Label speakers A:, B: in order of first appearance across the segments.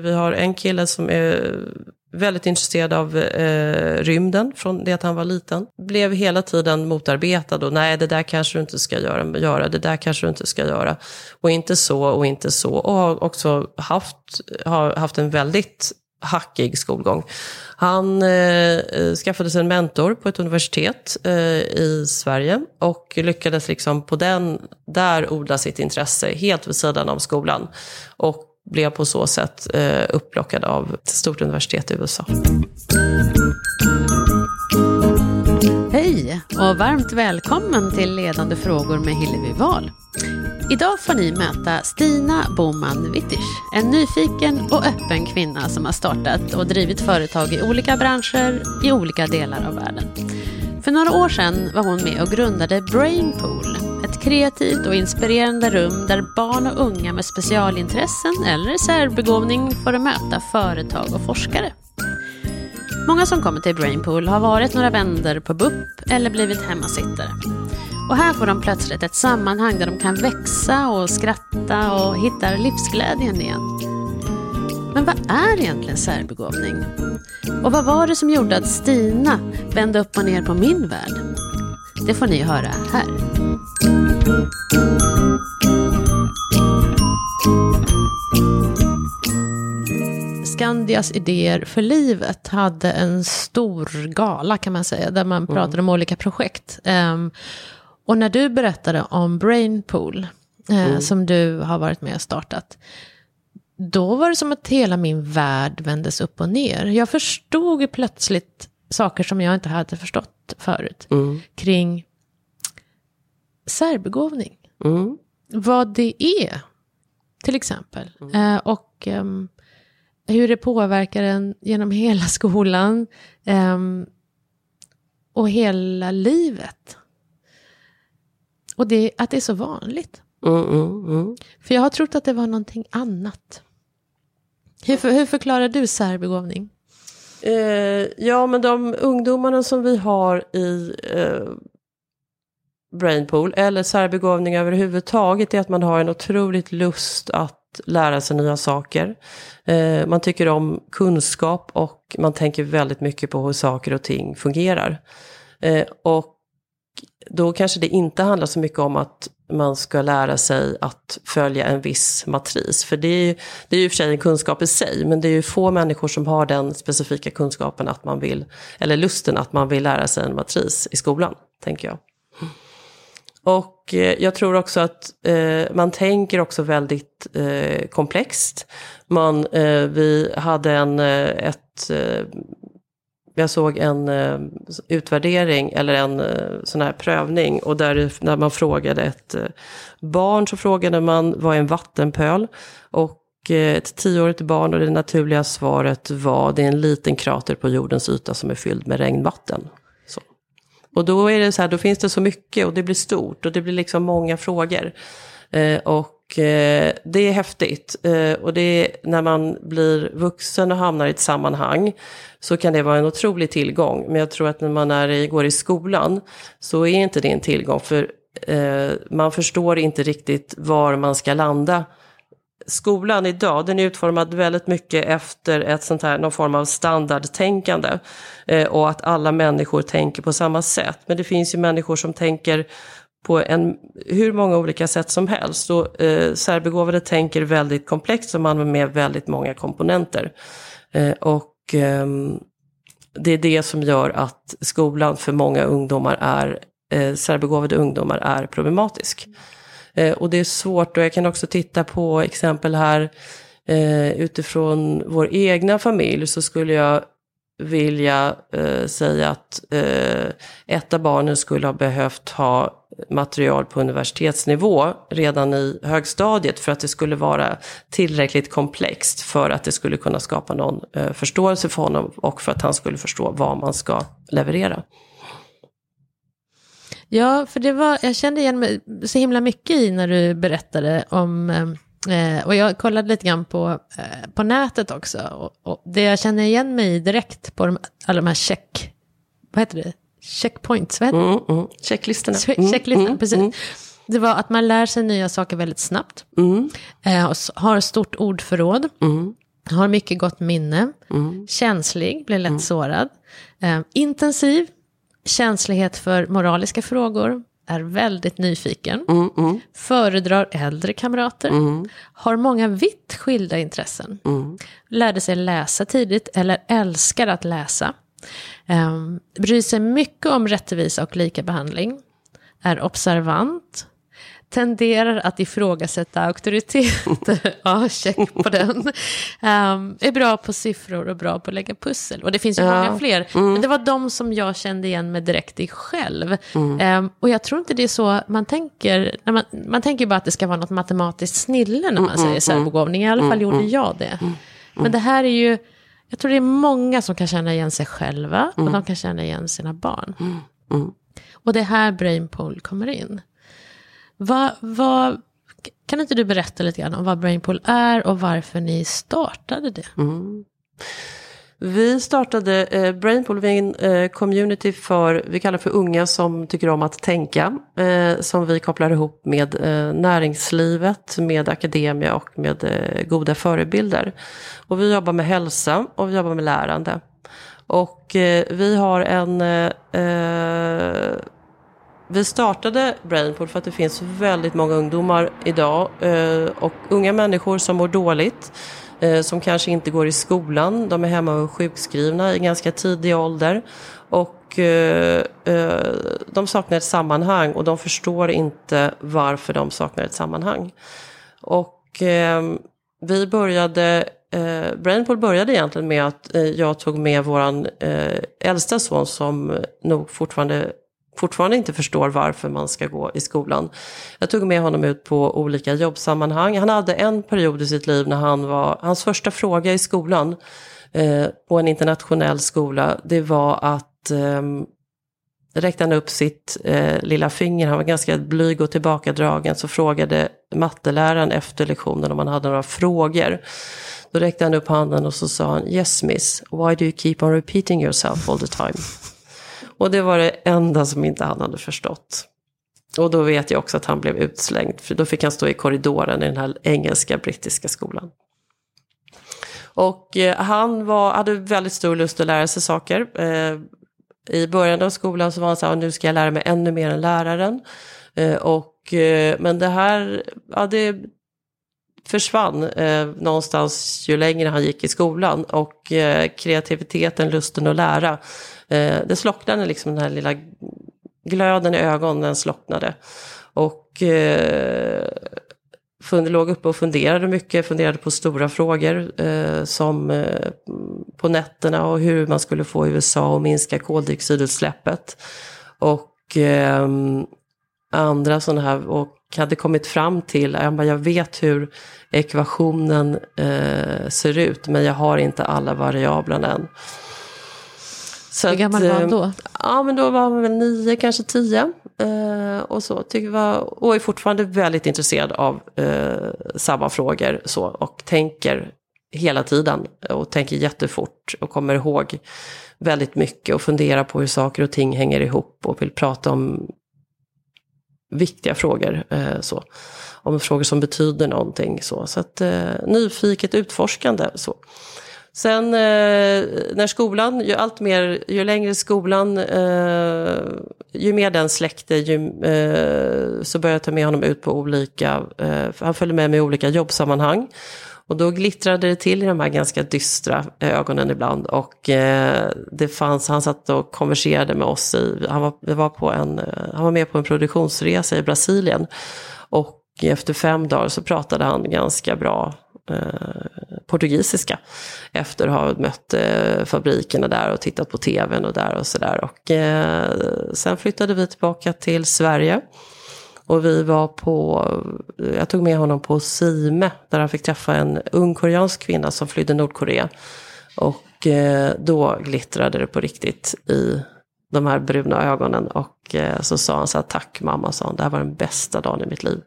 A: Vi har en kille som är väldigt intresserad av eh, rymden från det att han var liten. Blev hela tiden motarbetad och nej, det där kanske du inte ska göra, göra, det där kanske du inte ska göra. Och inte så och inte så. Och har också haft, har haft en väldigt hackig skolgång. Han eh, skaffade sig en mentor på ett universitet eh, i Sverige och lyckades liksom på den, där odla sitt intresse helt vid sidan av skolan. Och blev på så sätt eh, upplockad av ett stort universitet i USA.
B: Hej och varmt välkommen till Ledande frågor med Hillevi Wahl. Idag får ni möta Stina Boman Wittisch, en nyfiken och öppen kvinna som har startat och drivit företag i olika branscher i olika delar av världen. För några år sedan var hon med och grundade Brainpool, ett kreativt och inspirerande rum där barn och unga med specialintressen eller särbegåvning får möta företag och forskare. Många som kommer till Brainpool har varit några vänder på BUP eller blivit hemmasittare. Och här får de plötsligt ett sammanhang där de kan växa och skratta och hittar livsglädjen igen. Men vad är egentligen särbegåvning? Och vad var det som gjorde att Stina vände upp och ner på min värld? Det får ni höra här. Skandias idéer för livet hade en stor gala kan man säga, där man mm. pratade om olika projekt. Um, och när du berättade om Brainpool, uh, mm. som du har varit med och startat, då var det som att hela min värld vändes upp och ner. Jag förstod plötsligt saker som jag inte hade förstått förut. Mm. Kring särbegåvning. Mm. Vad det är, till exempel. Mm. Eh, och um, hur det påverkar en genom hela skolan. Um, och hela livet. Och det, att det är så vanligt. Mm, mm, mm. För jag har trott att det var någonting annat. Hur, hur förklarar du särbegåvning?
A: Eh, ja, men de ungdomarna som vi har i eh, Brainpool, eller särbegåvning överhuvudtaget, är att man har en otroligt lust att lära sig nya saker. Eh, man tycker om kunskap och man tänker väldigt mycket på hur saker och ting fungerar. Eh, och då kanske det inte handlar så mycket om att man ska lära sig att följa en viss matris. För det är, ju, det är ju för sig en kunskap i sig, men det är ju få människor som har den specifika kunskapen att man vill, eller lusten att man vill lära sig en matris i skolan, tänker jag. Och eh, jag tror också att eh, man tänker också väldigt eh, komplext. Man, eh, vi hade en, eh, ett eh, jag såg en eh, utvärdering eller en eh, sån här prövning och där när man frågade ett eh, barn så frågade man vad är en vattenpöl? Och eh, ett tioårigt barn och det naturliga svaret var det är en liten krater på jordens yta som är fylld med regnvatten. Och då är det så här, då finns det så mycket och det blir stort och det blir liksom många frågor. Eh, och Eh, det är häftigt. Eh, och det är, när man blir vuxen och hamnar i ett sammanhang så kan det vara en otrolig tillgång. Men jag tror att när man är i, går i skolan så är inte det en tillgång. För eh, man förstår inte riktigt var man ska landa. Skolan idag, den är utformad väldigt mycket efter ett sånt här, någon form av standardtänkande. Eh, och att alla människor tänker på samma sätt. Men det finns ju människor som tänker på en, hur många olika sätt som helst. Och, eh, särbegåvade tänker väldigt komplext och man har med väldigt många komponenter. Eh, och eh, det är det som gör att skolan för många ungdomar är, eh, särbegåvade ungdomar är problematisk. Eh, och det är svårt och jag kan också titta på exempel här eh, utifrån vår egna familj så skulle jag vilja eh, säga att eh, ett av barnen skulle ha behövt ha material på universitetsnivå redan i högstadiet för att det skulle vara tillräckligt komplext för att det skulle kunna skapa någon eh, förståelse för honom och för att han skulle förstå vad man ska leverera.
B: Ja, för det var, jag kände igen mig så himla mycket i när du berättade om Eh, och jag kollade lite grann på, eh, på nätet också. Och, och, det jag känner igen mig direkt på de, alla de här check... Vad heter det? Checkpoints, vad heter det? Mm,
A: mm. Checklistorna. Mm,
B: checklistorna, mm, precis. Mm. Det var att man lär sig nya saker väldigt snabbt. Mm. Eh, och har stort ordförråd. har mycket gott minne, känslig, blir lätt sårad, eh, intensiv, känslighet för moraliska frågor, är väldigt nyfiken, föredrar äldre kamrater, har många vitt skilda intressen, lärde sig läsa tidigt eller älskar att läsa, um, bryr sig mycket om rättvisa och likabehandling, är observant, tenderar att ifrågasätta auktoriteter. ja, check på den. Um, är bra på siffror och bra på att lägga pussel. Och det finns ju
A: Ja.
B: många fler. Men det var de som jag kände igen mig direkt i själv. Um, och jag tror inte det är så man tänker. När man, man tänker ju bara att det ska vara något matematiskt snille när man säger särbegåvning. I alla fall gjorde jag det. Men det här är ju, jag tror det är många som kan känna igen sig själva. Och de kan känna igen sina barn. Och det är här Brainpool kommer in. Vad, vad, kan inte du berätta lite grann om vad Brainpool är och varför ni startade det? Mm.
A: Vi startade eh, Brainpool, vi är en eh, community för, vi kallar för unga som tycker om att tänka. Eh, som vi kopplar ihop med eh, näringslivet, med akademia och med eh, goda förebilder. Och vi jobbar med hälsa och vi jobbar med lärande. Och eh, vi har en eh, eh, vi startade Brainpool för att det finns väldigt många ungdomar idag eh, och unga människor som mår dåligt, eh, som kanske inte går i skolan, de är hemma och sjukskrivna i ganska tidig ålder och eh, de saknar ett sammanhang och de förstår inte varför de saknar ett sammanhang. Och vi började, eh, Brainpool började egentligen med att jag tog med våran äldsta son som nog fortfarande fortfarande inte förstår varför man ska gå i skolan. Jag tog med honom ut på olika jobbsammanhang. Han hade en period i sitt liv när han var, hans första fråga i skolan eh, på en internationell skola, det var att eh, räckte han upp sitt eh, lilla finger, han var ganska blyg och tillbakadragen, så frågade matteläraren efter lektionen om han hade några frågor. Då räckte han upp handen och så sa han, yes miss, why do you keep on repeating yourself all the time? Och det var det enda som inte han hade förstått. Och då vet jag också att han blev utslängd, för då fick han stå i korridoren i den här engelska brittiska skolan. Och eh, han var, hade väldigt stor lust att lära sig saker. Eh, I början av skolan så var han så här, nu ska jag lära mig ännu mer än läraren. Eh, och, eh, men det här, ja det försvann eh, någonstans ju längre han gick i skolan. Och eh, kreativiteten, lusten att lära, eh, det slocknade liksom den här lilla glöden i ögonen, slocknade. Och eh, fund, låg uppe och funderade mycket, funderade på stora frågor eh, som eh, på nätterna och hur man skulle få USA att minska koldioxidutsläppet. Och eh, andra sådana här, och hade kommit fram till, jag, bara, jag vet hur ekvationen eh, ser ut, men jag har inte alla variablerna än. Så
B: Hur gammal var han
A: eh,
B: då?
A: Ja, men då var han väl nio, kanske tio. Eh, och så. Tycker var, och är fortfarande väldigt intresserad av eh, samma frågor. Så, och tänker hela tiden. Och tänker jättefort. Och kommer ihåg väldigt mycket. Och funderar på hur saker och ting hänger ihop. Och vill prata om viktiga frågor. Eh, så. Om frågor som betyder någonting. Så, så att eh, nyfiket utforskande. Så. Sen eh, när skolan, ju allt mer, ju längre skolan, eh, ju mer den släckte, ju, eh, så började jag ta med honom ut på olika, eh, han följde med mig i olika jobbsammanhang. Och då glittrade det till i de här ganska dystra ögonen ibland. Och eh, det fanns, han satt och konverserade med oss i, han var, var på en, eh, han var med på en produktionsresa i Brasilien. Och efter fem dagar så pratade han ganska bra eh, portugisiska. Efter att ha mött eh, fabrikerna där och tittat på tvn och där och sådär. Och eh, sen flyttade vi tillbaka till Sverige. Och vi var på, jag tog med honom på Sime, där han fick träffa en ung koreansk kvinna som flydde Nordkorea. Och eh, då glittrade det på riktigt i de här bruna ögonen. Och eh, så sa han så här, tack mamma, sa han, det här var den bästa dagen i mitt liv.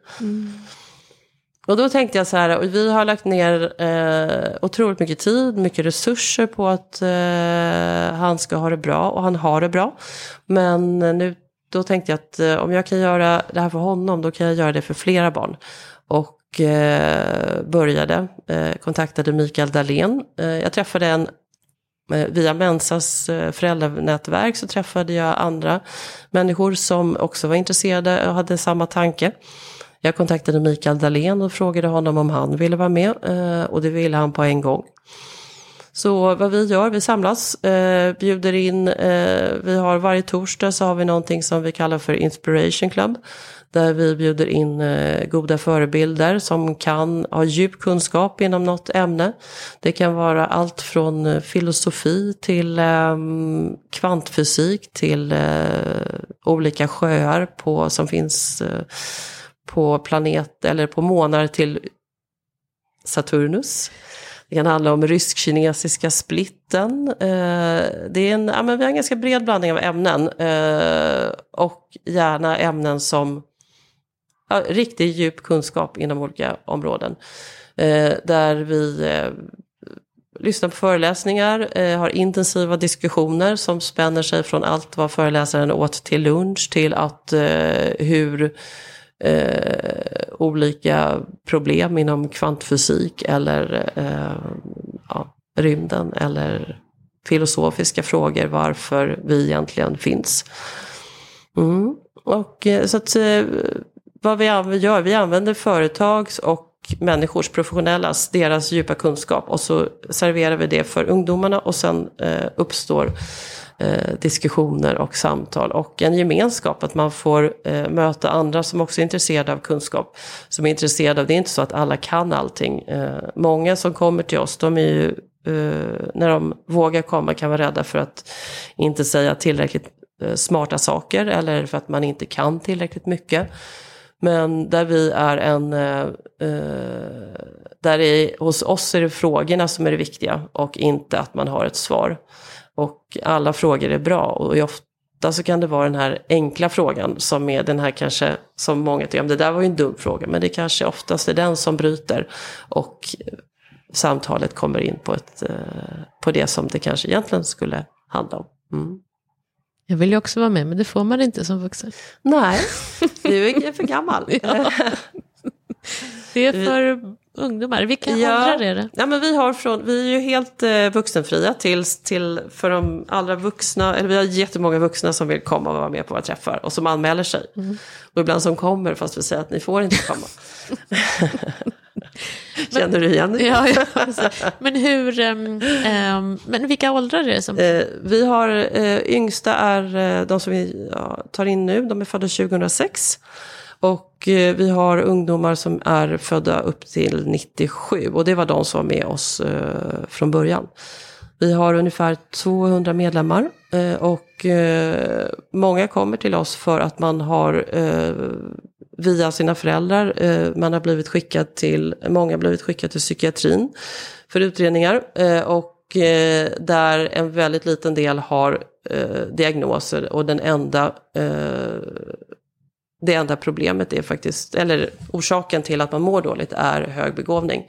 A: Och då tänkte jag så här, och vi har lagt ner eh, otroligt mycket tid, mycket resurser på att eh, han ska ha det bra, och han har det bra. Men nu, då tänkte jag att eh, om jag kan göra det här för honom, då kan jag göra det för flera barn. Och eh, började, eh, kontaktade Mikael Dahlén. Eh, jag träffade en, eh, via Mensas eh, föräldranätverk så träffade jag andra människor som också var intresserade och hade samma tanke. Jag kontaktade Mikael Dahlén och frågade honom om han ville vara med eh, och det ville han på en gång. Så vad vi gör, vi samlas, eh, bjuder in, eh, vi har varje torsdag så har vi någonting som vi kallar för Inspiration Club. Där vi bjuder in eh, goda förebilder som kan ha djup kunskap inom något ämne. Det kan vara allt från eh, filosofi till eh, kvantfysik till eh, olika sjöar på, som finns eh, på planet eller på månar till Saturnus. Det kan handla om rysk-kinesiska splitten. Eh, det är en, ja, men vi har en ganska bred blandning av ämnen. Eh, och gärna ämnen som ja, riktigt djup kunskap inom olika områden. Eh, där vi eh, lyssnar på föreläsningar, eh, har intensiva diskussioner som spänner sig från allt vad föreläsaren åt till lunch till att eh, hur eh, olika problem inom kvantfysik eller eh, ja, rymden eller filosofiska frågor varför vi egentligen finns. Mm. Och eh, så att eh, vad vi gör, vi använder företags och människors professionellas, deras djupa kunskap och så serverar vi det för ungdomarna och sen eh, uppstår eh, diskussioner och samtal och en gemenskap. Att man får eh, möta andra som också är intresserade av kunskap. Som är intresserade av, det är inte så att alla kan allting. Eh, många som kommer till oss, de är ju, eh, när de vågar komma kan vara rädda för att inte säga tillräckligt eh, smarta saker eller för att man inte kan tillräckligt mycket. Men där vi är en, eh, eh där är, hos oss är det frågorna som är det viktiga och inte att man har ett svar. Och alla frågor är bra och ofta så kan det vara den här enkla frågan som är den här kanske som många tycker, det där var ju en dum fråga, men det kanske oftast är den som bryter. Och samtalet kommer in på, ett, eh, på det som det kanske egentligen skulle handla om. Mm.
B: Jag vill ju också vara med, men det får man inte som vuxen.
A: Nej, du är för gammal. ja.
B: Det är för ungdomar. Vilka ja. åldrar är det?
A: Ja, men vi, har från, vi är ju helt eh, vuxenfria tills till för de allra vuxna. Eller vi har jättemånga vuxna som vill komma och vara med på våra träffar och som anmäler sig. Mm. Och ibland som kommer fast vi säger att ni får inte komma. Känner du igen det?
B: ja, ja alltså. Men hur, um, um, men vilka åldrar är det som?
A: Eh, vi har, eh, yngsta är eh, de som vi ja, tar in nu, de är födda 2006. Och och eh, vi har ungdomar som är födda upp till 97 och det var de som var med oss eh, från början. Vi har ungefär 200 medlemmar eh, och många kommer till oss för att man har via sina föräldrar, man har blivit skickad till, många har blivit skickade till psykiatrin för utredningar och där en väldigt liten del har diagnoser och den enda det enda problemet är faktiskt, eller orsaken till att man mår dåligt är hög begåvning.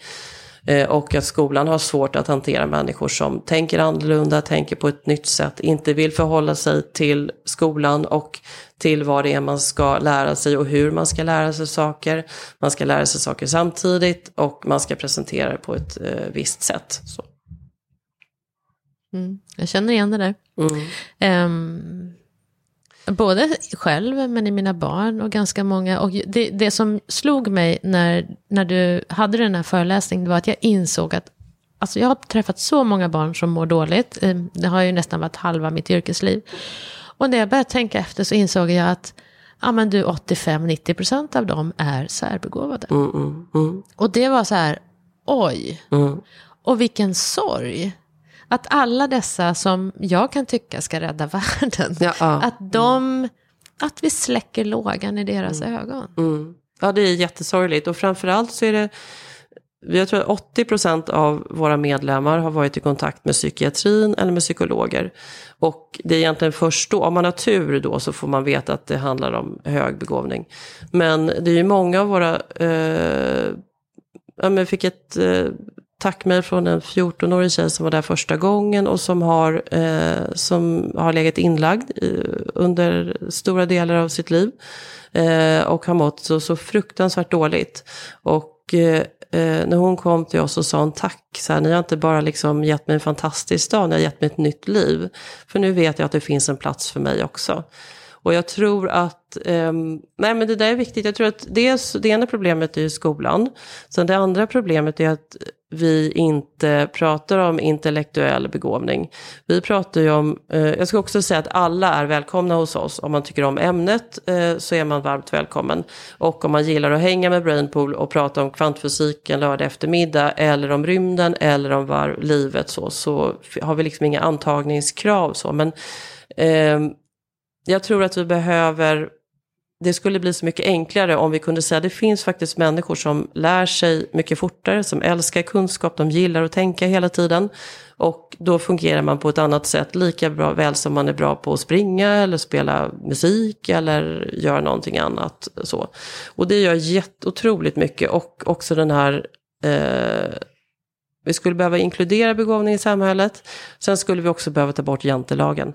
A: Eh, och att skolan har svårt att hantera människor som tänker annorlunda, tänker på ett nytt sätt, inte vill förhålla sig till skolan och till vad det är man ska lära sig och hur man ska lära sig saker. Man ska lära sig saker samtidigt och man ska presentera det på ett eh, visst sätt. Så.
B: Mm, jag känner igen det där. Mm. Um, Både själv, men i mina barn och ganska många. Och det, det som slog mig när, när du hade den här föreläsningen var att jag insåg att alltså jag har träffat så många barn som mår dåligt. Eh, det har ju nästan varit halva mitt yrkesliv. Och när jag började tänka efter så insåg jag att ja, men du 85-90% av dem är särbegåvade. Mm, mm, mm. Och det var så här, oj. Mm. Och vilken sorg. Att alla dessa som jag kan tycka ska rädda världen, ja, ja. att de, att vi släcker lågan i deras mm. ögon.
A: Mm. Ja, det är jättesorgligt och framförallt så är det jag tror att 80 procent av våra medlemmar har varit i kontakt med psykiatrin eller med psykologer. Och det är egentligen först då, om man har tur då, så får man veta att det handlar om hög begåvning. Men det är ju många av våra, eh, jag fick ett eh, tackmejl från en 14-årig tjej som var där första gången och som har, eh, som har legat inlagd i, under stora delar av sitt liv. Eh, och har mått så, så fruktansvärt dåligt. Och eh, eh när hon kom till oss och sa hon tack, så här, ni har inte bara liksom gett mig en fantastisk dag, ni har gett mig ett nytt liv. För nu vet jag att det finns en plats för mig också. Och jag tror att, eh, nej men det där är viktigt, jag tror att dels, det ena problemet är ju skolan. Sen det andra problemet är att vi inte pratar om intellektuell begåvning. Vi pratar ju om, eh, jag ska också säga att alla är välkomna hos oss. Om man tycker om ämnet eh, så är man varmt välkommen. Och om man gillar att hänga med Brainpool och prata om kvantfysik en lördag eftermiddag eller om rymden eller om var livet så, så har vi liksom inga antagningskrav så. Men eh, jag tror att vi behöver det skulle bli så mycket enklare om vi kunde säga att det finns faktiskt människor som lär sig mycket fortare, som älskar kunskap, de gillar att tänka hela tiden. Och då fungerar man på ett annat sätt, lika bra väl som man är bra på att springa eller spela musik eller göra någonting annat. Så. Och det gör jätteotroligt mycket och också den här eh, vi skulle behöva inkludera begåvning i samhället. Sen skulle vi också behöva ta bort jantelagen.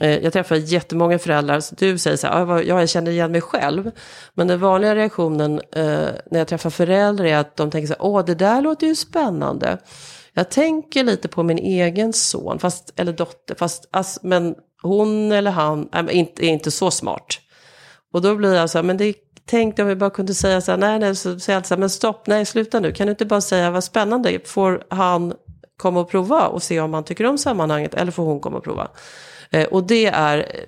A: Eh, jag träffar jättemånga föräldrar, så du säger så här, ah, ja, jag känner igen mig själv. Men den vanliga reaktionen eh, när jag träffar föräldrar är att de tänker så här, åh det där låter ju spännande. Jag tänker lite på min egen son, fast, eller dotter, fast, ass, men hon eller han är inte, är inte så smart. Och då blir jag så här, men det tänkte om vi bara kunde säga så här, nej, nej, så säger jag så här, men stopp, nej, sluta nu, kan du inte bara säga vad spännande, får han komma och prova och se om han tycker om sammanhanget, eller får hon komma och prova? Eh, och det är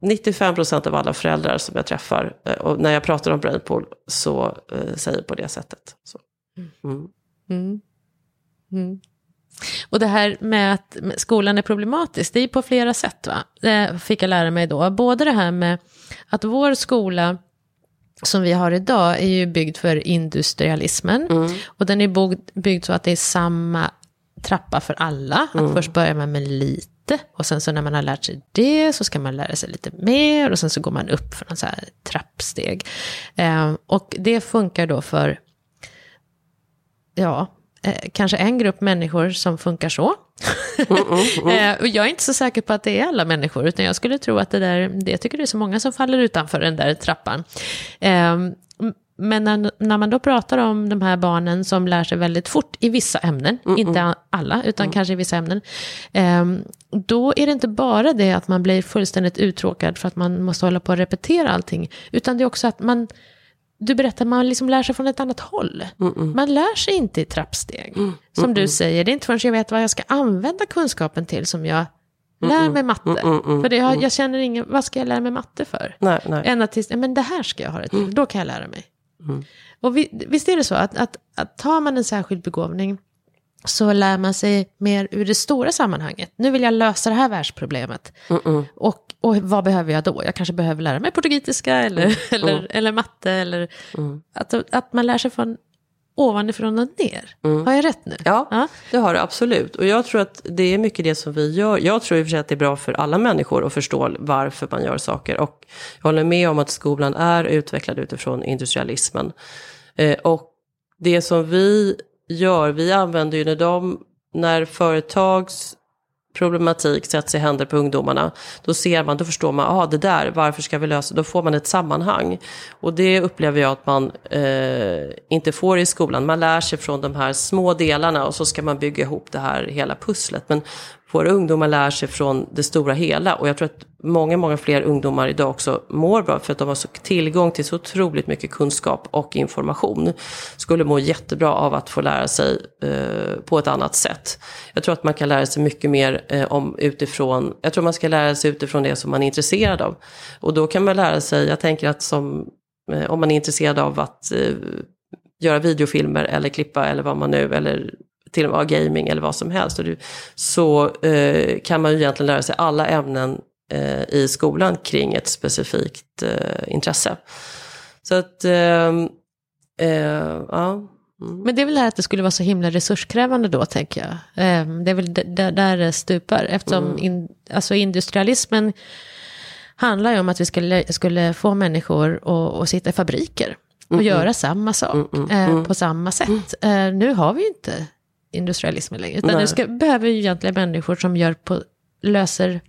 A: 95 procent av alla föräldrar som jag träffar, eh, och när jag pratar om brainpool, så eh, säger på det sättet. Mm.
B: Mm. Mm. Och det här med att skolan är problematisk, det är på flera sätt. Va? Det fick jag lära mig då. Både det här med att vår skola som vi har idag är ju byggd för industrialismen. Mm. Och den är byggd, så att det är samma trappa för alla. Att mm. först börjar man med lite lite. Och sen så när man har lärt sig det så ska man lära sig lite mer och sen så går man upp för någon så här trappsteg. Eh, och det funkar då för, ja, eh, kanske en grupp människor som funkar så. Mm, mm, mm. eh, och jag är inte så säker på att det är alla människor, utan jag skulle tro att det där, det, jag tycker det är så många som faller utanför den där trappan. Men när, när, man då pratar om de här barnen som lär sig väldigt fort i vissa ämnen, mm, inte alla, utan mm. kanske i vissa ämnen, eh, då är det inte bara det att man blir fullständigt uttråkad för att man måste hålla på och repetera allting, utan det är också att man, du berättar, man liksom lär sig från ett annat håll. Mm, man lär sig inte i trappsteg. Mm, som du säger, det är inte förrän jag vet vad jag ska använda kunskapen till som jag Lär mig matte. Mm, mm, mm, för det, jag, jag, känner ingen, vad ska jag lära mig matte för?
A: Nej, nej.
B: Än att tills, men det här ska jag ha det till, då kan jag lära mig. Mm. Och vi, visst är det så att, att, att tar man en särskild begåvning så lär man sig mer ur det stora sammanhanget. Nu vill jag lösa det här världsproblemet. Mm -mm. Och, och vad behöver jag då? Jag kanske behöver lära mig portugisiska eller, mm. eller, eller matte. Eller, mm. att, att man lär sig från ovanifrån och ner. Mm. Har jag rätt nu?
A: Ja, ja, det har du absolut. Och jag tror att det är mycket det som vi gör. Jag tror i och för sig att det är bra för alla människor att förstå varför man gör saker. Och jag håller med om att skolan är utvecklad utifrån industrialismen. Eh, och det som vi gör, vi använder ju när de, när företags problematik sätts i händer på ungdomarna, då ser man, då förstår man, ah, det där, varför ska vi lösa, då får man ett sammanhang. Och det upplever jag att man eh, inte får i skolan. Man lär sig från de här små delarna och så ska man bygga ihop det här hela pusslet. Men våra ungdomar lär sig från det stora hela. Och jag tror att många, många fler ungdomar idag också mår bra för att de har så tillgång till så otroligt mycket kunskap och information. Skulle må jättebra av att få lära sig eh, på ett annat sätt. Jag tror att man kan lära sig mycket mer eh, om utifrån, jag tror man ska lära sig utifrån det som man är intresserad av. Och då kan man lära sig, jag tänker att som, eh, om man är intresserad av att eh, göra videofilmer eller klippa eller vad man nu, eller till och med gaming eller vad som helst. så eh, kan man ju egentligen lära sig alla ämnen eh, i skolan kring ett specifikt eh, intresse. Så att, ehm, eh, ja.
B: Mm. Men det är väl det här att det skulle vara så himla resurskrävande då, tänker jag. Ehm, det är väl där det stupar, eftersom mm. in, alltså industrialismen handlar ju om att vi skulle, skulle få människor att, att sitta i fabriker och mm, göra samma sak eh, på samma sätt. Eh, nu har vi ju inte industrialismen längre. Utan Nej. nu ska, behöver ju egentligen människor som gör på, löser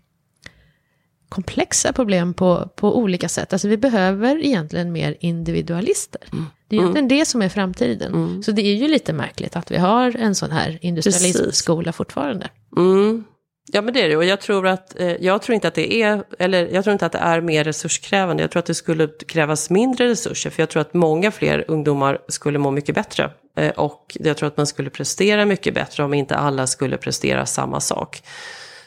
B: komplexa problem på, på olika sätt. Alltså vi behöver egentligen mer individualister. Mm. Det är egentligen mm. det som är framtiden. Mm. Så det är ju lite märkligt att vi har en sån här industrialistskola fortfarande.
A: Mm. Ja men det är det och jag tror att, eh, jag tror inte att det är, eller jag tror inte att det är mer resurskrävande. Jag tror att det skulle krävas mindre resurser för jag tror att många fler ungdomar skulle må mycket bättre. Eh, och jag tror att man skulle prestera mycket bättre om inte alla skulle prestera samma sak.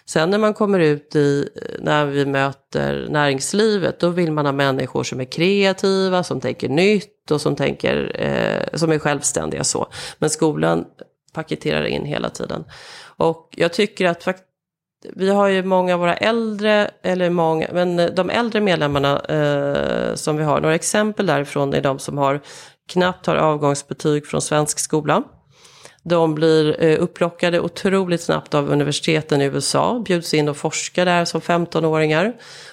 A: Sen när man kommer ut i, när vi möter näringslivet, då vill man ha människor som är kreativa, som tänker nytt och som, tänker, eh, som är självständiga så. Men skolan paketerar in hela tiden. Och jag tycker att vi har ju många av våra äldre, eller många, men de äldre medlemmarna eh, som vi har, några exempel därifrån är de som har knappt har avgångsbetyg från svensk skola. De blir eh, upplockade otroligt snabbt av universiteten i USA, bjuds in och forskar där som 15-åringar.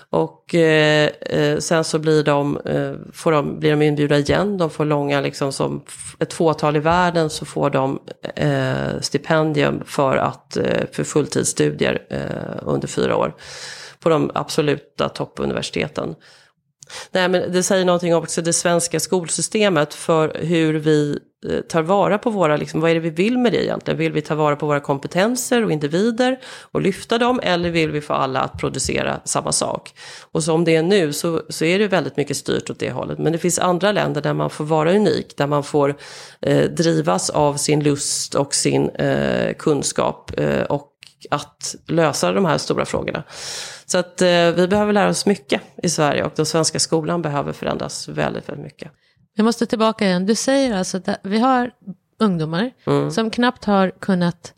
A: Och eh, eh, sen så blir de, eh, får de, blir de inbjudna igen, de får långa, liksom som ett fåtal i världen så får de eh, stipendium för, att, för fulltidsstudier eh, under fyra år. På de absoluta toppuniversiteten. Nej, men det säger någonting om också det svenska skolsystemet för hur vi eh, tar vara på våra, liksom, vad är det vi vill med det egentligen? Vill vi ta vara på våra kompetenser och individer och lyfta dem eller vill vi få alla att producera samma sak? Och som det är nu så, så är det väldigt mycket styrt åt det hållet. Men det finns andra länder där man får vara unik, där man får eh, drivas av sin lust och sin eh, kunskap eh, och att lösa de här stora frågorna. Så att eh, vi behöver lära oss mycket i Sverige och den svenska skolan behöver förändras väldigt, väldigt mycket.
B: Jag måste tillbaka igen. Du säger alltså att vi har ungdomar mm. som knappt har kunnat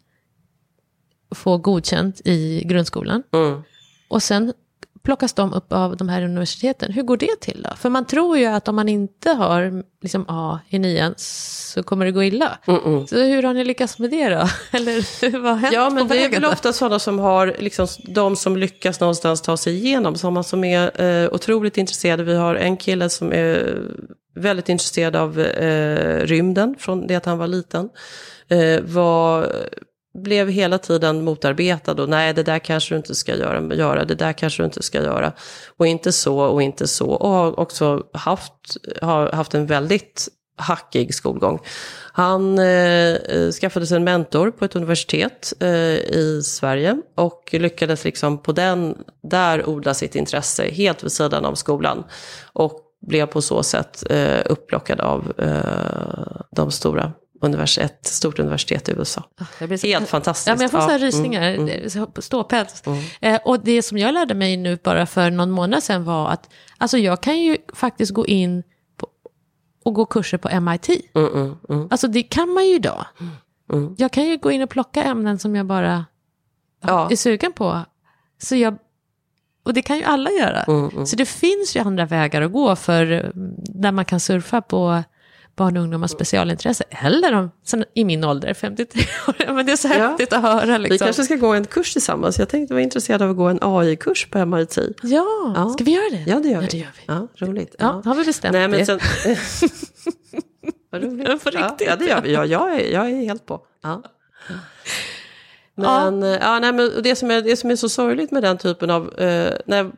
B: få godkänt i grundskolan. Mm. Och sen plockas de upp av de här universiteten. Hur går det till då? För man tror ju att om man inte har liksom A i nian så kommer det gå illa. Mm -mm. Så hur har ni lyckats med det då? Eller vad har hänt
A: Ja, men
B: på
A: det är väl ofta sådana som har, liksom, de som lyckas någonstans ta sig igenom. Sådana som är eh, otroligt intresserade. Vi har en kille som är väldigt intresserad av eh, rymden från det att han var liten. Eh, var blev hela tiden motarbetad och nej det där kanske du inte ska göra, göra, det där kanske du inte ska göra. Och inte så och inte så. Och har också haft, har haft en väldigt hackig skolgång. Han eh, eh, skaffade sig en mentor på ett universitet eh, i Sverige och lyckades liksom på den, där odla sitt intresse helt vid sidan av skolan. Och blev på så sätt eh, upplockad av eh, de stora univers ett stort universitet i USA. Så, Helt fantastiskt.
B: Ja, men jag får ja. så här rysningar, mm, mm. ståpäls. Mm. Eh, och det som jag lärde mig nu bara för någon månad sedan var att alltså jag kan ju faktiskt gå in på, och gå kurser på MIT. Mm, mm, mm, alltså det kan man ju idag. Jag kan ju gå in och plocka ämnen som jag bara ja. är sugen på. Så jag, och det kan ju alla göra. Så det finns ju andra vägar att gå för där man kan surfa på barn och ungdomars specialintresse. Eller om, i min ålder, 53 år. Men det är så häftigt ja. att höra. Liksom.
A: Vi kanske ska gå en kurs tillsammans. Jag tänkte vara intresserad av att gå en AI-kurs på MIT.
B: Ja, ja, ska vi göra det?
A: Ja, det gör vi.
B: Ja, det gör vi.
A: Ja, roligt.
B: Ja, har vi bestämt
A: Nej,
B: men det.
A: Sen... Vad roligt.
B: På riktigt.
A: Ja, det gör vi. Ja, jag, är, jag är helt på. Ja. Men, ja. ja. nej, men det, som är, det som är så sorgligt med den typen av... Eh, när,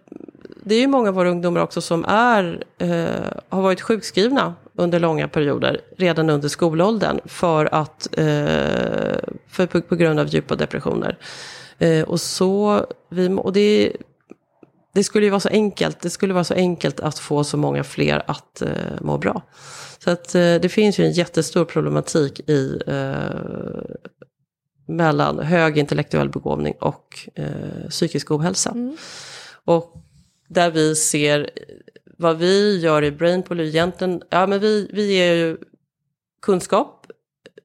A: det är ju många av våra ungdomar också som är, eh, har varit sjukskrivna under långa perioder, redan under skolåldern, för att, eh, för, på, på, grund av djupa depressioner. Eh, och så, vi, och det, det skulle ju vara så enkelt, det skulle vara så enkelt att få så många fler att eh, må bra. Så att eh, det finns ju en jättestor problematik i eh, mellan hög intellektuell begåvning och eh, psykisk ohälsa. Mm. Och där vi ser vad vi gör i Brainpool egentligen, ja men vi, vi ger ju kunskap,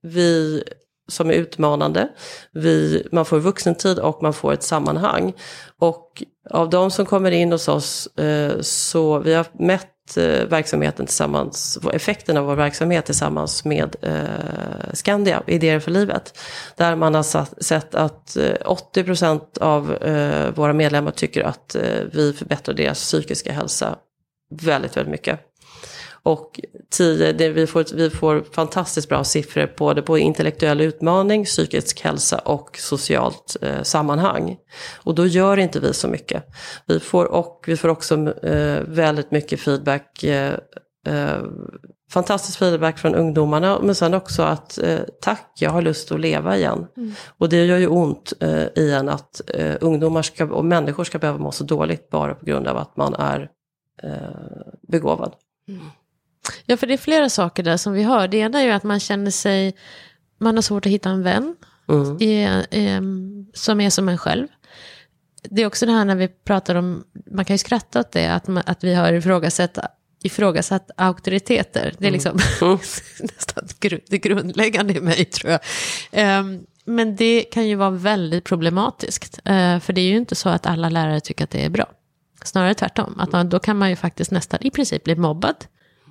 A: vi som är utmanande, vi, man får vuxentid och man får ett sammanhang. Och av de som kommer in hos oss eh, så vi har mätt Eh, verksamheten tillsammans, effekten av vår verksamhet tillsammans med eh, Skandia, Idéer för livet. Där man har satt, sett att eh, 80% av eh, våra medlemmar tycker att eh, vi förbättrar deras psykiska hälsa väldigt, väldigt mycket. Och tio, det, vi, får, vi får fantastiskt bra siffror både på intellektuell utmaning, psykisk hälsa och socialt eh, sammanhang. Och då gör inte vi så mycket. Vi får, och, vi får också eh, väldigt mycket feedback eh, eh fantastisk feedback från ungdomarna, men sen också att eh, tack, jag har lust att leva igen. Mm. Och det gör ju ont eh, i en att eh, ungdomar ska, och människor ska behöva må så dåligt bara på grund av att man är eh, begåvad. Mm.
B: Ja, för det är flera saker där som vi hör. Det ena är ju att man känner sig, man har svårt att hitta en vän mm. i, i, som är som en själv. Det är också det här när vi pratar om, man kan ju skratta åt det, att, man, att vi har ifrågasatt ifrågasatt auktoriteter. Det är liksom mm. nästan det grundläggande i mig tror jag. Um, men det kan ju vara väldigt problematiskt. Uh, för det är ju inte så att alla lärare tycker att det är bra. Snarare tvärtom. Att man, då kan man ju faktiskt nästan i princip bli mobbad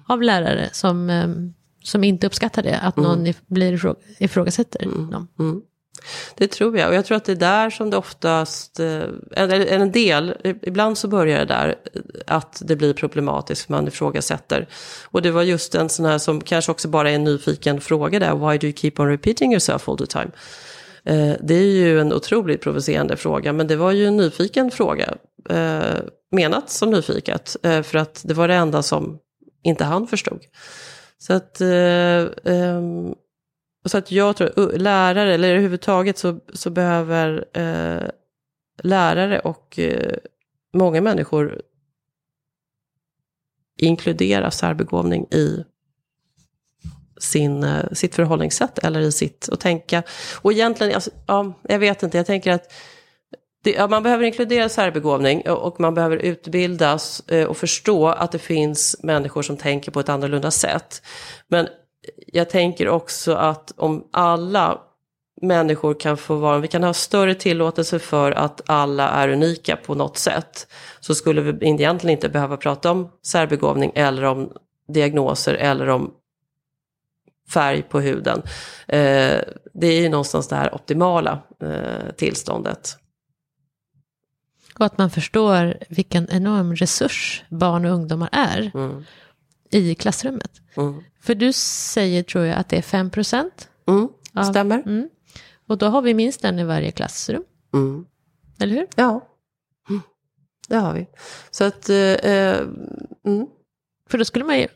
B: av lärare som, um, som inte uppskattar det. Att någon mm. blir ifrågasätter mm. dem. Mm.
A: Det tror jag. Och jag tror att det är där som det oftast, eh, eller en del, ibland så börjar det där att det blir problematiskt, man ifrågasätter. Och det var just en sån här som kanske också bara är en nyfiken fråga där, why do you keep on repeating yourself all the time? Eh, det är ju en otroligt provocerande fråga, men det var ju en nyfiken fråga. Eh, menat som nyfiket, för att det var det enda som inte han förstod. Så att eh, ehm, så att jag tror, lärare, eller överhuvudtaget så, så behöver eh, lärare och eh, många människor inkludera särbegåvning i sin, eh, sitt förhållningssätt eller i sitt och tänka. Och egentligen, alltså, ja, jag vet inte, jag tänker att det, ja, man behöver inkludera särbegåvning eh, och, man behöver utbildas eh, och förstå att det finns människor som tänker på ett annorlunda sätt. Men jag tänker också att om alla människor kan få vara, vi kan ha större tillåtelse för att alla är unika på något sätt. Så skulle vi egentligen inte behöva prata om särbegåvning eller om diagnoser eller om färg på huden. Eh, det är ju någonstans det här optimala tillståndet.
B: Och att man förstår vilken enorm resurs barn och ungdomar är. Mm i klassrummet. Mm. För du säger, tror jag, att det är 5 procent.
A: Mm, stämmer. Mm.
B: Och då har vi minst en i varje klassrum. Mm. Eller hur?
A: Ja, det har vi. Så att... Eh, eh, mm.
B: För då skulle man ju,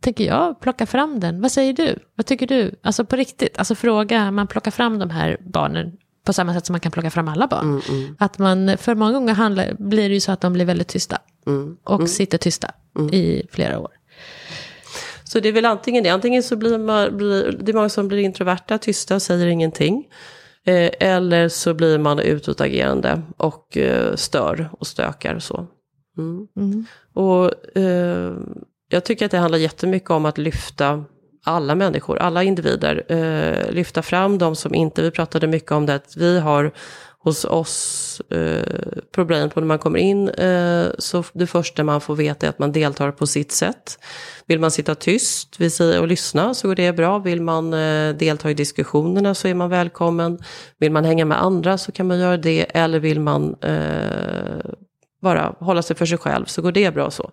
B: tänker jag, plocka fram den. Vad säger du? Vad tycker du? Alltså på riktigt, alltså fråga, man plockar fram de här barnen på samma sätt som man kan plocka fram alla barn. Mm, mm. Att man, för många gånger handlar, blir det ju så att de blir väldigt tysta. Mm, och mm. sitter tysta mm. i flera år.
A: Så det är väl antingen det, antingen så blir man, blir, det är många som blir introverta, tysta, och säger ingenting. Eh, eller så blir man utåtagerande och eh, stör och stökar och så. Mm. Och eh, jag tycker att det handlar jättemycket om att lyfta alla människor, alla individer. Eh, lyfta fram de som inte, vi pratade mycket om det, att vi har hos oss eh, problem på när man kommer in. Eh, så det första man får veta är att man deltar på sitt sätt. Vill man sitta tyst och lyssna så går det bra. Vill man eh, delta i diskussionerna så är man välkommen. Vill man hänga med andra så kan man göra det. Eller vill man eh, bara hålla sig för sig själv så går det bra så.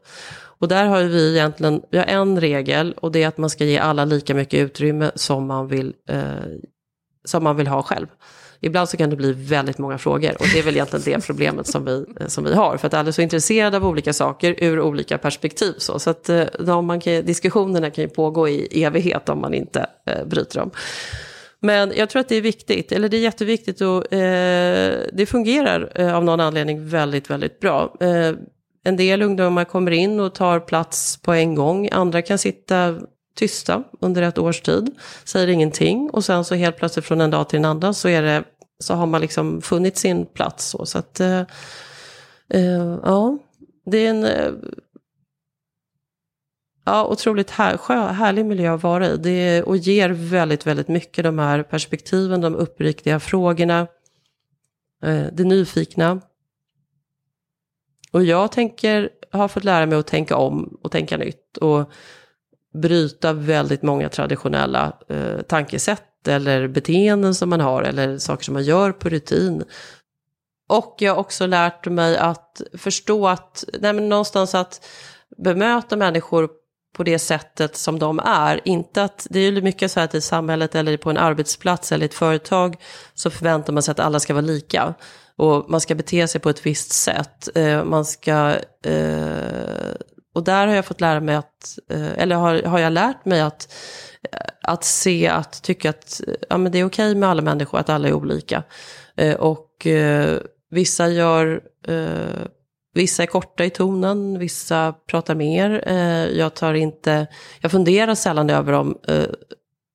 A: Och där har vi egentligen, vi har en regel och det är att man ska ge alla lika mycket utrymme som man vill, eh, som man vill ha själv. Ibland så kan det bli väldigt många frågor och det är väl egentligen det problemet som vi, eh, som vi har. För att alla är så intresserade av olika saker ur olika perspektiv. Så, så att eh, de, man kan, diskussionerna kan ju pågå i evighet om man inte eh, bryter dem. Men jag tror att det är viktigt, eller det är jätteviktigt och eh, det fungerar eh, av någon anledning väldigt, väldigt bra. Eh, en del ungdomar kommer in och tar plats på en gång, andra kan sitta tysta under ett års tid, säger ingenting och sen så helt plötsligt från en dag till en annan så är det så har man liksom funnit sin plats. Så, så att, eh, eh, ja, det är en eh, ja, otroligt här, skö, härlig miljö att vara i. Det är, och ger väldigt, väldigt mycket de här perspektiven, de uppriktiga frågorna, eh, det nyfikna. Och jag tänker, har fått lära mig att tänka om och tänka nytt. Och bryta väldigt många traditionella eh, tankesätt eller beteenden som man har eller saker som man gör på rutin. Och jag har också lärt mig att förstå att, nej men någonstans att bemöta människor på det sättet som de är. Inte att, det är ju mycket så att i samhället eller på en arbetsplats eller ett företag så förväntar man sig att alla ska vara lika. Och man ska bete sig på ett visst sätt. Eh, man ska, eh, och där har jag fått lära mig att, eh, eller har, har jag lärt mig att, eh, att se, att tycka att eh, ja, men det är okej med alla människor, att alla är olika. Eh, och vissa gör Vissa är korta i tonen, vissa pratar mer. Jag tar inte, jag funderar sällan över om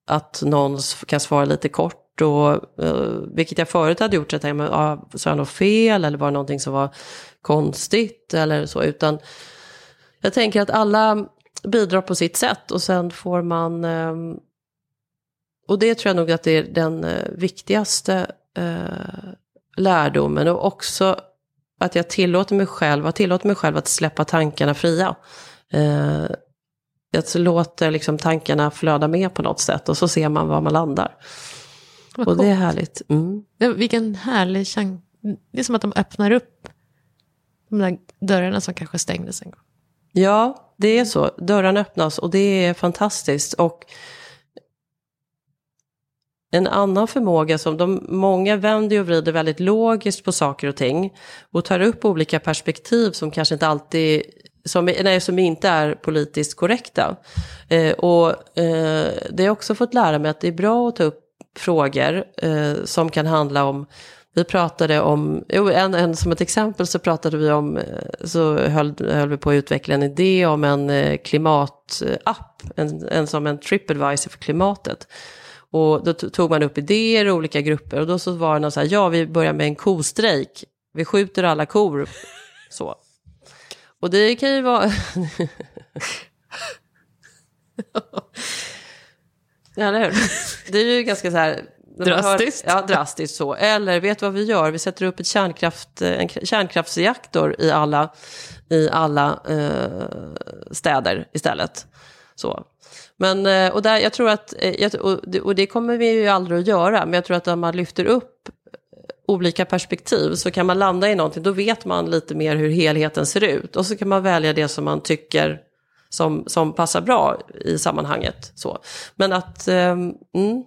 A: att någon kan svara lite kort och, eh, vilket jag förut hade gjort, så jag tänkte, men, ah, sa jag något fel eller var det någonting som var konstigt eller så, utan jag tänker att alla bidrar på sitt sätt och sen får man, eh, och det tror jag nog att det är den eh, viktigaste eh, lärdomen och också att jag tillåter mig själv, jag tillåter mig själv att släppa tankarna fria. Eh, jag låter liksom tankarna flöda med på något sätt och så ser man var man landar. Och det är härligt. Mm.
B: Vilken härlig chans. Det är som att de öppnar upp de där dörrarna som kanske stängdes en gång.
A: Ja, det är så. Dörrarna öppnas och det är fantastiskt. Och en annan förmåga som de, många vänder och vrider väldigt logiskt på saker och ting. Och tar upp olika perspektiv som kanske inte alltid, som, nej, som inte är politiskt korrekta. Eh, och eh, det har jag också fått lära mig att det är bra att ta upp frågor eh, som kan handla om vi pratade om, jo, en, en, som ett exempel så pratade vi om, eh, så höll, höll vi på att utveckla en idé om en eh, klimatapp, en, en som en tripadvisor för klimatet. Och då tog man upp idéer i olika grupper och då så var det någon så här, ja vi börjar med en kostrejk, vi skjuter alla kor. Så. Och det kan ju vara... Ja, eller hur? Det är ju ganska så här...
B: Drastiskt.
A: Hör, ja, drastiskt så. Eller vet du vad vi gör? Vi sätter upp ett kärnkraft, en kärnkraftsreaktor i alla, i alla eh, städer istället. Så. Men, eh, och där, jag tror att, eh, och det kommer vi ju aldrig att göra, men jag tror att om man lyfter upp olika perspektiv så kan man landa i någonting, då vet man lite mer hur helheten ser ut. Och så kan man välja det som man tycker som, som passar bra i sammanhanget. Så. Men att, um, mm,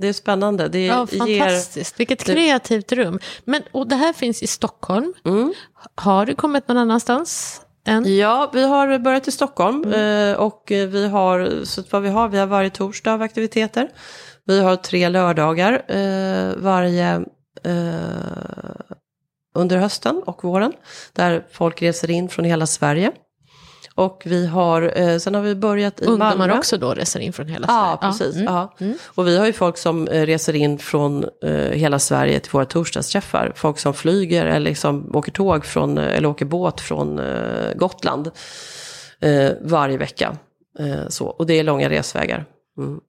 A: det är spännande. Det
B: ja, fantastiskt. Ger, Vilket kreativt rum. Men, och det här finns i Stockholm. Mm. Har du kommit någon annanstans? Än?
A: Ja, vi har börjat i Stockholm. Mm. Eh, och vi har, så vad vi har, vi har varje torsdag av aktiviteter. Vi har tre lördagar eh, varje eh, under hösten och våren. Där folk reser in från hela Sverige. Och vi har, eh, sen har vi börjat i
B: Ungdomar
A: Malmö.
B: också då reser in från hela Sverige?
A: Ja, precis. Mm. Ja. Mm. Och vi har ju folk som eh, reser in från eh, hela Sverige till våra torsdagsträffar. Folk som flyger eller liksom åker tåg från, eller åker båt från Gotland varje vecka. så. Och det är långa resvägar. Mm.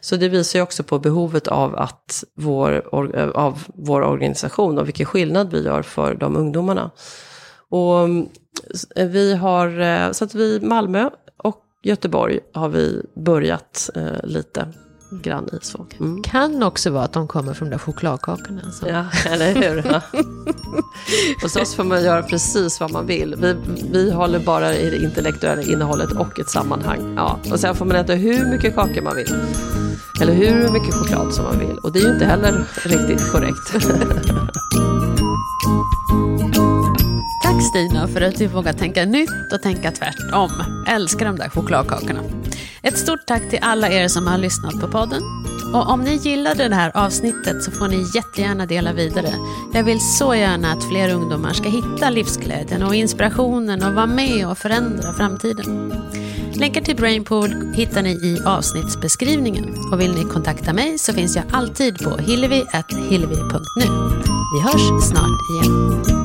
A: Så det visar ju också på behovet av, att vår, av vår organisation och vilken skillnad vi gör för de ungdomarna. Och mm, vi har, eh, så att vi Malmö och Göteborg har vi börjat eh, lite grann i så.
B: Mm. Kan också vara att de kommer från de där chokladkakorna. Så.
A: Ja, eller hur. Ja. Hos oss får man göra precis vad man vill. Vi, vi håller bara i det intellektuella innehållet och ett sammanhang. Ja. Och sen får man äta hur mycket kakor man vill. Eller hur mycket choklad som man vill. Och det är ju inte heller riktigt korrekt.
B: Kristina för att typ du vågar tänka nytt och tänka tvärtom. Älskar de där chokladkakorna. Ett stort tack till alla er som har lyssnat på podden. Och om ni gillade det här avsnittet så får ni jättegärna dela vidare. Jag vill så gärna att fler ungdomar ska hitta livsglädjen och inspirationen och vara med och förändra framtiden. Länkar till Brainpool hittar ni i avsnittsbeskrivningen. Och vill ni kontakta mig så finns jag alltid på hillevi.hillevi.nu. Vi hörs snart igen.